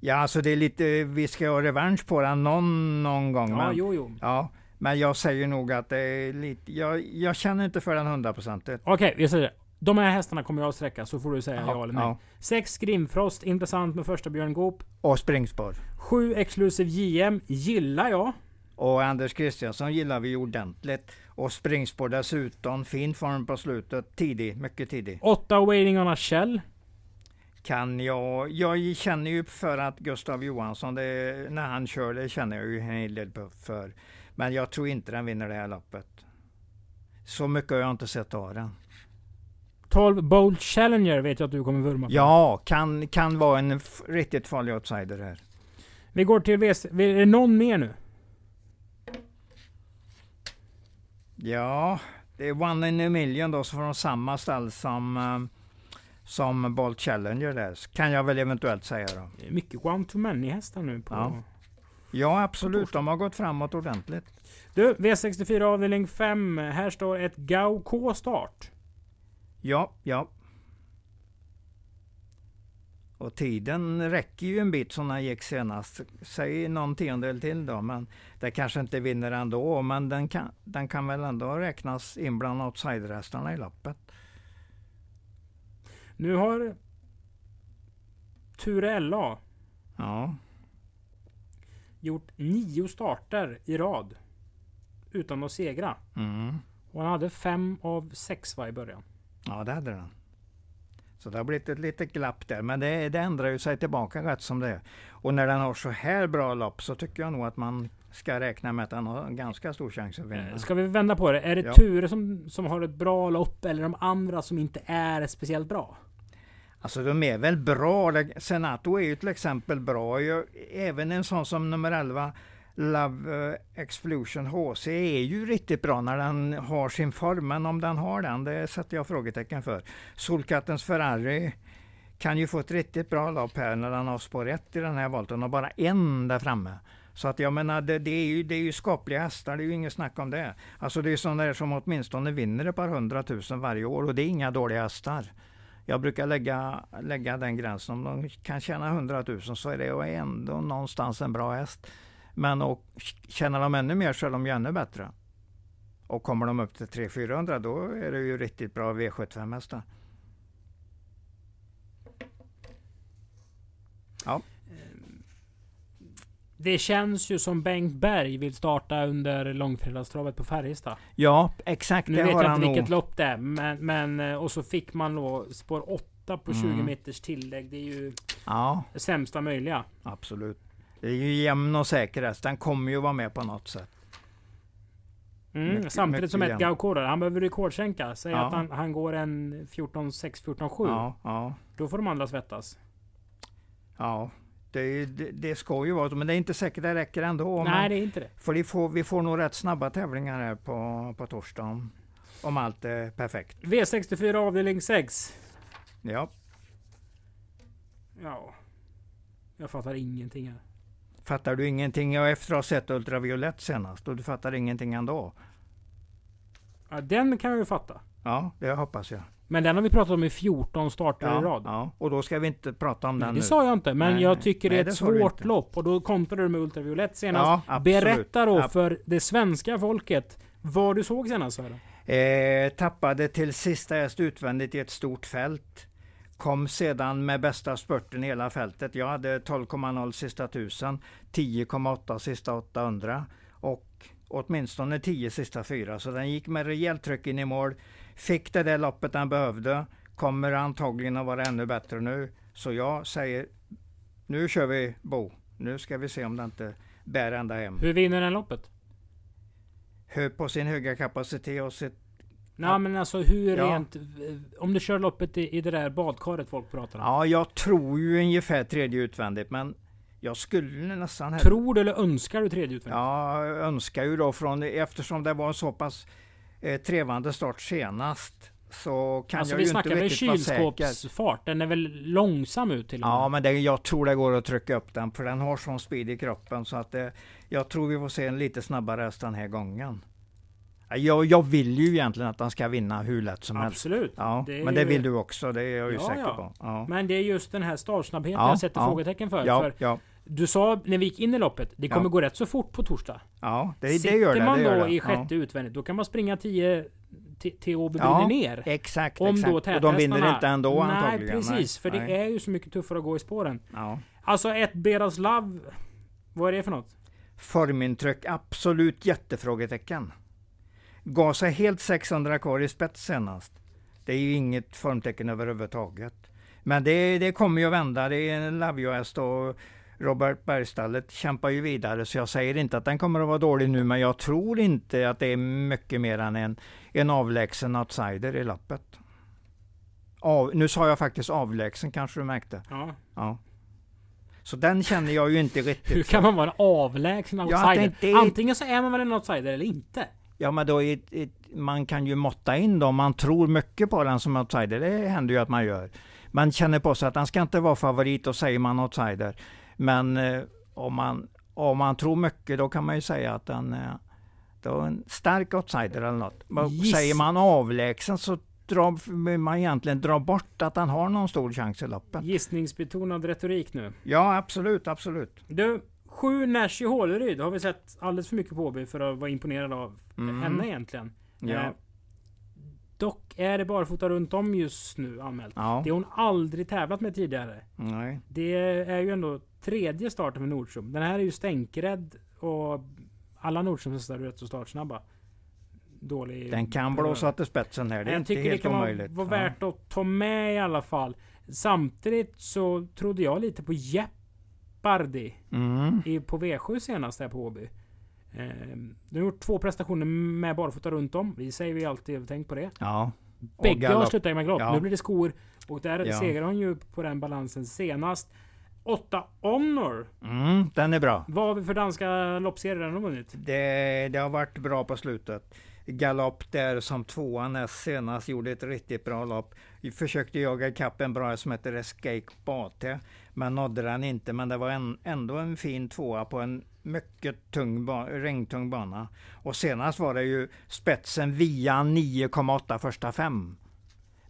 Ja, alltså det är lite, vi ska ha revansch på den någon, någon gång. Ja, men, jo, jo. Ja, men jag säger nog att det är lite... Jag, jag känner inte för den hundraprocentigt. Okej, vi säger det. De här hästarna kommer jag att sträcka, så får du säga ja, eller nej. ja. Sex Grimfrost, intressant med första Björn Goop. Och springspår. Sju Exclusive JM, gillar jag. Och Anders Kristiansson gillar vi ordentligt. Och springspår dessutom. Fin form på slutet. Tidig, mycket tidig. Åtta Waiting on a Shell. Kan jag... Jag känner ju för att Gustav Johansson, det, när han kör, det känner jag ju en hel del för. Men jag tror inte den vinner det här loppet. Så mycket har jag inte sett av den. 12 Bold Challenger vet jag att du kommer vurma för. Ja, kan, kan vara en riktigt farlig outsider här. Vi går till VC. Är det någon mer nu? Ja, det är One in a Million då, från samma stall som, eh, som Bolt Challenger där. Kan jag väl eventuellt säga då. Det är mycket one to many hästar nu på... Ja. Ja, absolut. De har gått framåt ordentligt. Du, V64 avdelning 5. Här står ett Gau K start. Ja, ja. Och tiden räcker ju en bit som den gick senast. Säg någon tiondel till då, men det kanske inte vinner ändå. Men den kan, den kan väl ändå räknas in bland outsiderhästarna i loppet. Nu har Ture LA Ja, gjort nio starter i rad. Utan att segra. mm. Och han hade fem av sex var i början. ja det hade den. Så det har blivit ett litet glapp där, men det, det ändrar ju sig tillbaka rätt som det är. Och när den har så här bra lopp så tycker jag nog att man ska räkna med att den har en ganska stor chans att vinna. Eh, Ska vi vända på det? Är det Ja. Ture som, som har ett bra lopp eller de andra som inte är speciellt bra? Alltså de är väl bra. Senato är ju till exempel bra. Även en sån som nummer 11, Love eh, Explosion HC är ju riktigt bra när den har sin form, men om den har den, det sätter jag frågetecken för. Solkattens Ferrari kan ju få ett riktigt bra lopp här när den har spår 1 i den här volten och bara en där framme. Så att jag menar, det, det, är ju, det är ju skapliga hästar, det är ju inget snack om det. Alltså det är sådana där som åtminstone vinner ett par hundratusen varje år och det är inga dåliga hästar. Jag brukar lägga, lägga den gränsen, om de kan tjäna hundratusen så är det ändå någonstans en bra häst. Men och, tjänar de ännu mer så är de ju ännu bättre. Och kommer de upp till 300-400 då är det ju riktigt bra V75 hästar. Ja. Det känns ju som Bengt Berg vill starta under långfredagstravet på Färjestad. Ja, exakt. Nu det vet har jag inte vilket nog. lopp det är, men, men eh, och så fick man då spår 8 på 20 Mm. meters tillägg. Det är ju Ja, det sämsta möjliga. absolut. Det är ju jämn och säker häst. Den kommer ju vara med på något sätt. Mm, Mycket- samtidigt mycket som ett. Gaukoro, han behöver rekordsänka. Säg Ja. att han, han går en 14-6, 14-7. Ja, ja, Då får de andra svettas. ja. Det, det, det ska ju vara så, men det är inte säkert det räcker ändå. Nej, Men- det är inte det. För vi får, vi får nog rätt snabba tävlingar här på, på torsdag. Om, om allt är perfekt. V64 avdelning 6. Ja. Ja. Jag fattar ingenting här. Fattar du ingenting? Ja, efter att ha sett Ultraviolett senast och du fattar ingenting ändå. Ja, den kan jag ju fatta. Ja, det hoppas jag. Men den har vi pratat om i 14 starter i Ja, rad. ja, och då ska vi inte prata om Nej, den det nu. sa jag inte, men Nej, jag tycker nej, det är ett svårt lopp. Och då kontrade du med Ultraviolett senast. Ja. Berätta då för det svenska folket vad du såg senast Sören. Eh, tappade till sista häst utvändigt i ett stort fält. Kom sedan med bästa spurten i hela fältet. Jag hade 12,0 sista 1000, 10,8 sista 800 och åtminstone 10 sista 4. Så den gick med rejält tryck in i mål. Fick det där loppet den behövde. Kommer antagligen att vara ännu bättre nu. Så jag säger, nu kör vi Bo. Nu ska vi se om det inte bär ända hem. Hur vinner den loppet? På sin höga kapacitet och sitt Nej Ja. men alltså hur Ja. rent... Om du kör loppet i, i det där badkaret folk pratar om. Ja, jag tror ju ungefär tredje utvändigt, men jag skulle nästan... hellre- Tror du eller önskar du tredje utvändigt? Jag önskar ju då från, eftersom det var en så pass eh, trevande start senast, så kan alltså jag vi ju inte snackar väl riktigt vara säker. kylskåpsfart? Den är väl långsam ut till och med? Ja, men det, jag tror det går att trycka upp den, för den har sån speed i kroppen, så att det, jag tror vi får se en lite snabbare häst den här gången. Ja, Jag, jag vill ju egentligen att den ska vinna hur lätt som helst. Absolut. Ja, Det men det ju- vill du också, det är jag ju Ja, säker ja. på. Men det är just den här startsnabbheten Ja, jag sätter frågetecken för. för du sa när vi gick in i loppet, det kommer gå rätt så fort på torsdag. ja det, det Sitter gör det. man det gör då det. i sjätte utvändigt, då kan man springa 10 till- Åby brinner ner. Exakt, Om exakt. då och de vinner inte ändå Nej, antagligen. precis. för Nej. det är ju så mycket tuffare att gå i spåren. Alltså ett Beras Love, vad är det för något? Formintryck, absolut jättefrågetecken. Sig helt 600 kvar i spets senast. Det är ju inget formtecken överhuvudtaget. Men det, det kommer ju att vända. Det är en Lavio-häst och Robert Bergstallet kämpar ju vidare. Så jag säger inte att den kommer att vara dålig nu, men jag tror inte att det är mycket mer än en, en avlägsen outsider i loppet. Av, nu sa jag faktiskt avlägsen kanske du märkte. Ja. Ja. Så den känner jag ju inte riktigt. Hur kan man vara en avlägsen Ja, outsider? det- det- Antingen så är man väl en outsider eller inte. Ja, men då i, man kan ju måtta in då, om man tror mycket på den som outsider, det händer ju att man gör. Man känner på sig att han ska inte vara favorit och säger man outsider. Men eh, om, man, om man tror mycket då kan man ju säga att den eh, då är en stark outsider eller något. Giss- Säger man avlägsen så drar vill man egentligen dra bort att han har någon stor chans i loppet. Gissningsbetonad retorik nu. Ja, absolut, absolut. Du, sju Nash i Håleryd har vi sett alldeles för mycket på Åby för att vara imponerad av Mm. henne egentligen. Ja. Eh, dock är det barfota runt om just nu anmält. Ja, Det har hon aldrig tävlat med tidigare. nej. Det är ju ändå tredje starten för Nordström. Den här är ju stänkrädd och alla Nordströms hästar är rätt så startsnabba. Dålig... Den kan blåsa till spetsen här, det är jag inte tycker det helt kan omöjligt. vara värt att ta med i alla fall. Samtidigt så trodde jag lite på Jeopardy Mm. i, på V7 senast här på Åby. Eh, de har gjort två prestationer med barfota runt om. Vi säger vi alltid tänkt på det. Ja. Bägge har slutat med galopp. Ja. nu blir det skor. Och där Ja. segrar hon ju på den balansen senast. 8 Honor. Mm, den är bra. Vad har vi för danska loppserier den har vunnit? Det, det har varit bra på slutet. Galopp där som tvåa näst senast gjorde ett riktigt bra lopp. Vi försökte jaga ikapp en bra som heter Escape Bate, men nådde den inte. Men det var en, ändå en fin tvåa på en mycket tung ba regntung bana. Och senast var det ju spetsen via 9,8 första fem.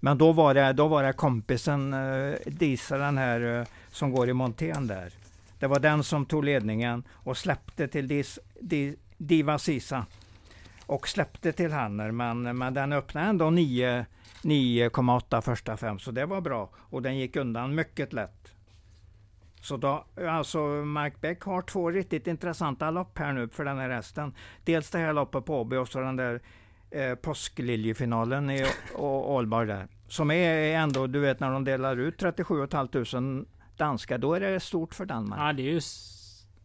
Men då var det, då var det kompisen eh, Disa, den här eh, som går i montén där. Det var den som tog ledningen och släppte till Dis, Di, Diva Sisa. Och släppte till Hanner, men, men den öppnade ändå 9,8 första fem, så det var bra. Och den gick undan mycket lätt. Så då, alltså Mark Beck har två riktigt intressanta lopp här nu för den här hästen. Dels det här loppet på Åby och så den där eh, påskliljefinalen i Ålborg där. Som är ändå, du vet när de delar ut 37 500 danska, då är det stort för Danmark. Ja, det är ju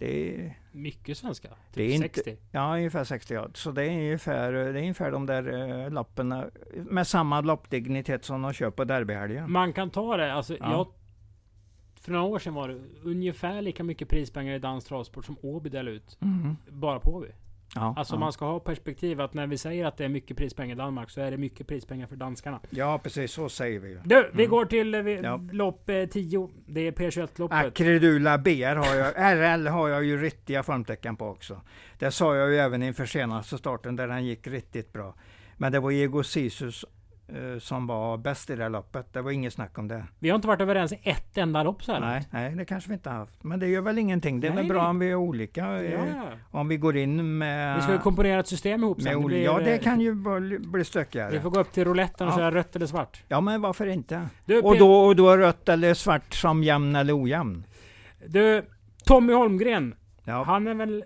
det är mycket svenska. Typ det är 60. Inte, ja, ungefär 60. Ja. Så det är ungefär, det är ungefär de där uh, loppen med samma loppdignitet som de kör på derbyhelgen. Man kan ta det, alltså Ja. jag... För några år sedan var det ungefär lika mycket prispengar i dansk travsport som Åby delade ut. Mm. Bara på Åby. Ja, Alltså ja. man ska ha perspektiv att när vi säger att det är mycket prispengar i Danmark så är det mycket prispengar för danskarna. ja, precis så säger vi ju. Du, vi Mm. går till eh, vi, Ja. lopp eh, 10. Det är P21-loppet. Acredula BR har jag, RL har jag ju riktiga formtecken på också. Det sa jag ju även inför senaste starten där den gick riktigt bra. Men det var Ego Sisus eh, som var bäst i det här loppet. Det var inget snack om det. Vi har inte varit överens i ett enda lopp så här Nej, nej, det kanske vi inte har haft. Men det gör väl ingenting. Det är Nej, väl bra om vi är olika. eh, Ja. Om vi går in med... Vi ska ju komponera ett system ihop sen. Det blir, ja, det eh, kan ju bli, bli Vi stökigare. får gå upp till rouletten och Ja. köra rött eller svart. Ja, men varför inte? Du, Och då, och då rött eller svart som jämn eller ojämn. du Tommy Holmgren. Ja. Han är väl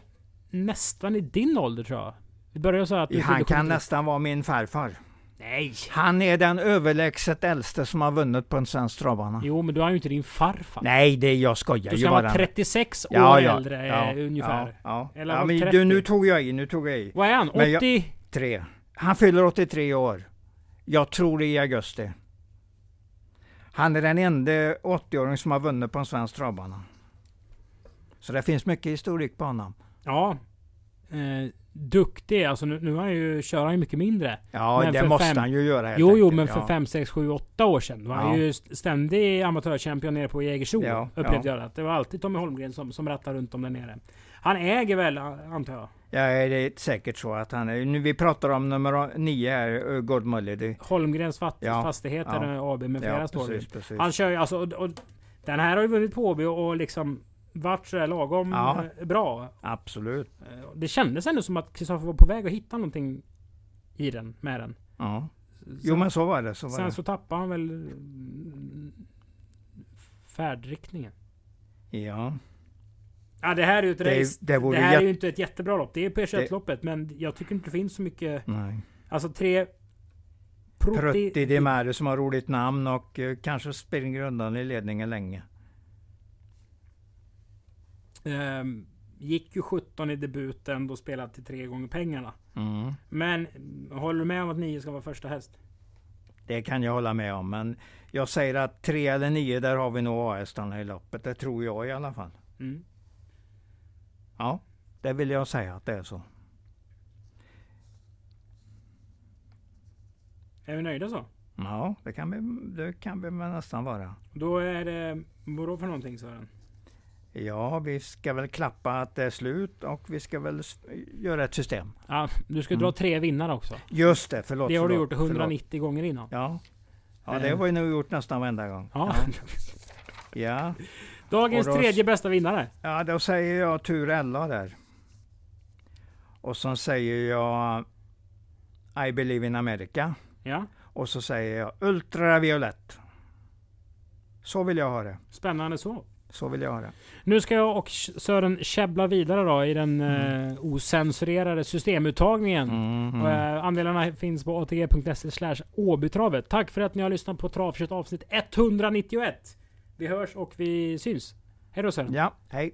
nästan i din ålder tror jag. Vi börjar så att Han kan 73. nästan vara min farfar. Nej! Han är den överlägset äldste som har vunnit på en svensk travbana. Jo, men du har ju inte din farfar. Nej, det är jag skojar Du ju ska bara. vara 36 år Ja, ja, äldre ja, eh, ungefär. Ja. Eller ja men 30. du, nu tog jag i, nu tog jag i. Vad är han? Men jag- 80? Tre. Han fyller 83 år. Jag tror det är i augusti. Han är den enda 80-åring som har vunnit på en svensk travbana. Så det finns mycket historik på honom. Ja. Eh, duktig. Alltså nu, nu har han ju, kör han ju mycket mindre. Ja, Men det måste fem- han ju göra helt Jo, jo, enkelt. men för ja. 5, 6, 7, 8 år sedan var han Ja. ju st- ständig amatörchampion nere på Jägersro. Ja, upplevde ja. jag det. Det var alltid Tommy Holmgren som, som rattade runt om där nere. Han äger väl, antar jag, Ja, det är säkert så att han är... Nu, vi pratar om nummer nio här, uh, God Mully. Holmgrens fat, Ja, Fastigheter ja. AB med flera ja, precis, precis. Han kör ju alltså, och, och, den här har ju vunnit på Åby och, och liksom varit sådär lagom Ja. eh, bra. Absolut. Eh, Det kändes ändå som att Kristoffer var på väg att hitta någonting i den, med den. Ja. Sen, Jo, men så var det. Så var sen det. så tappade han väl mm, färdriktningen. Ja. Ja det här är ju ett Det, race. det Det, här är jätte... ju inte ett jättebra lopp. Det är P21-loppet men jag tycker inte det finns så mycket. Nej. Alltså tre... Prutti Di Mare som har roligt namn och eh, kanske springer undan i ledningen länge. Ehm, gick ju 17 i debuten, då spelade till tre gånger pengarna. Mm. Men håller du med om att nio ska vara första häst? Det kan jag hålla med om, men jag säger att tre eller nio, där har vi nog A-hästarna i loppet. Det tror jag i alla fall. Mm. Ja, det vill jag säga att det är så. Är vi nöjda så? Ja, det kan vi, det kan vi nästan vara. Då är det... Vadå för någonting Sören? Ja, vi ska väl klappa att det är slut och vi ska väl göra ett system. Ja, du ska Mm. dra tre vinnare också. Just det, förlåt. det har du förlåt, gjort 190 gånger innan. Förlåt. Ja. ja, det Eh. har vi nog gjort nästan varenda gång. Ja. Ja, Dagens då- tredje bästa vinnare. ja då säger jag tur 11 där. Och så säger jag I believe in America. Ja, Och så säger jag ultraviolett. Så vill jag ha det. spännande så. Så vill jag ha det. Nu ska jag och Sören käbbla vidare då i den Mm. eh, osensurerade systemuttagningen. Mm, mm. eh, andelarna finns på atg.se slash Åbytravet. Tack för att ni har lyssnat på Travkött avsnitt 191. Vi hörs och vi syns. Hej då Sören. Ja, hej.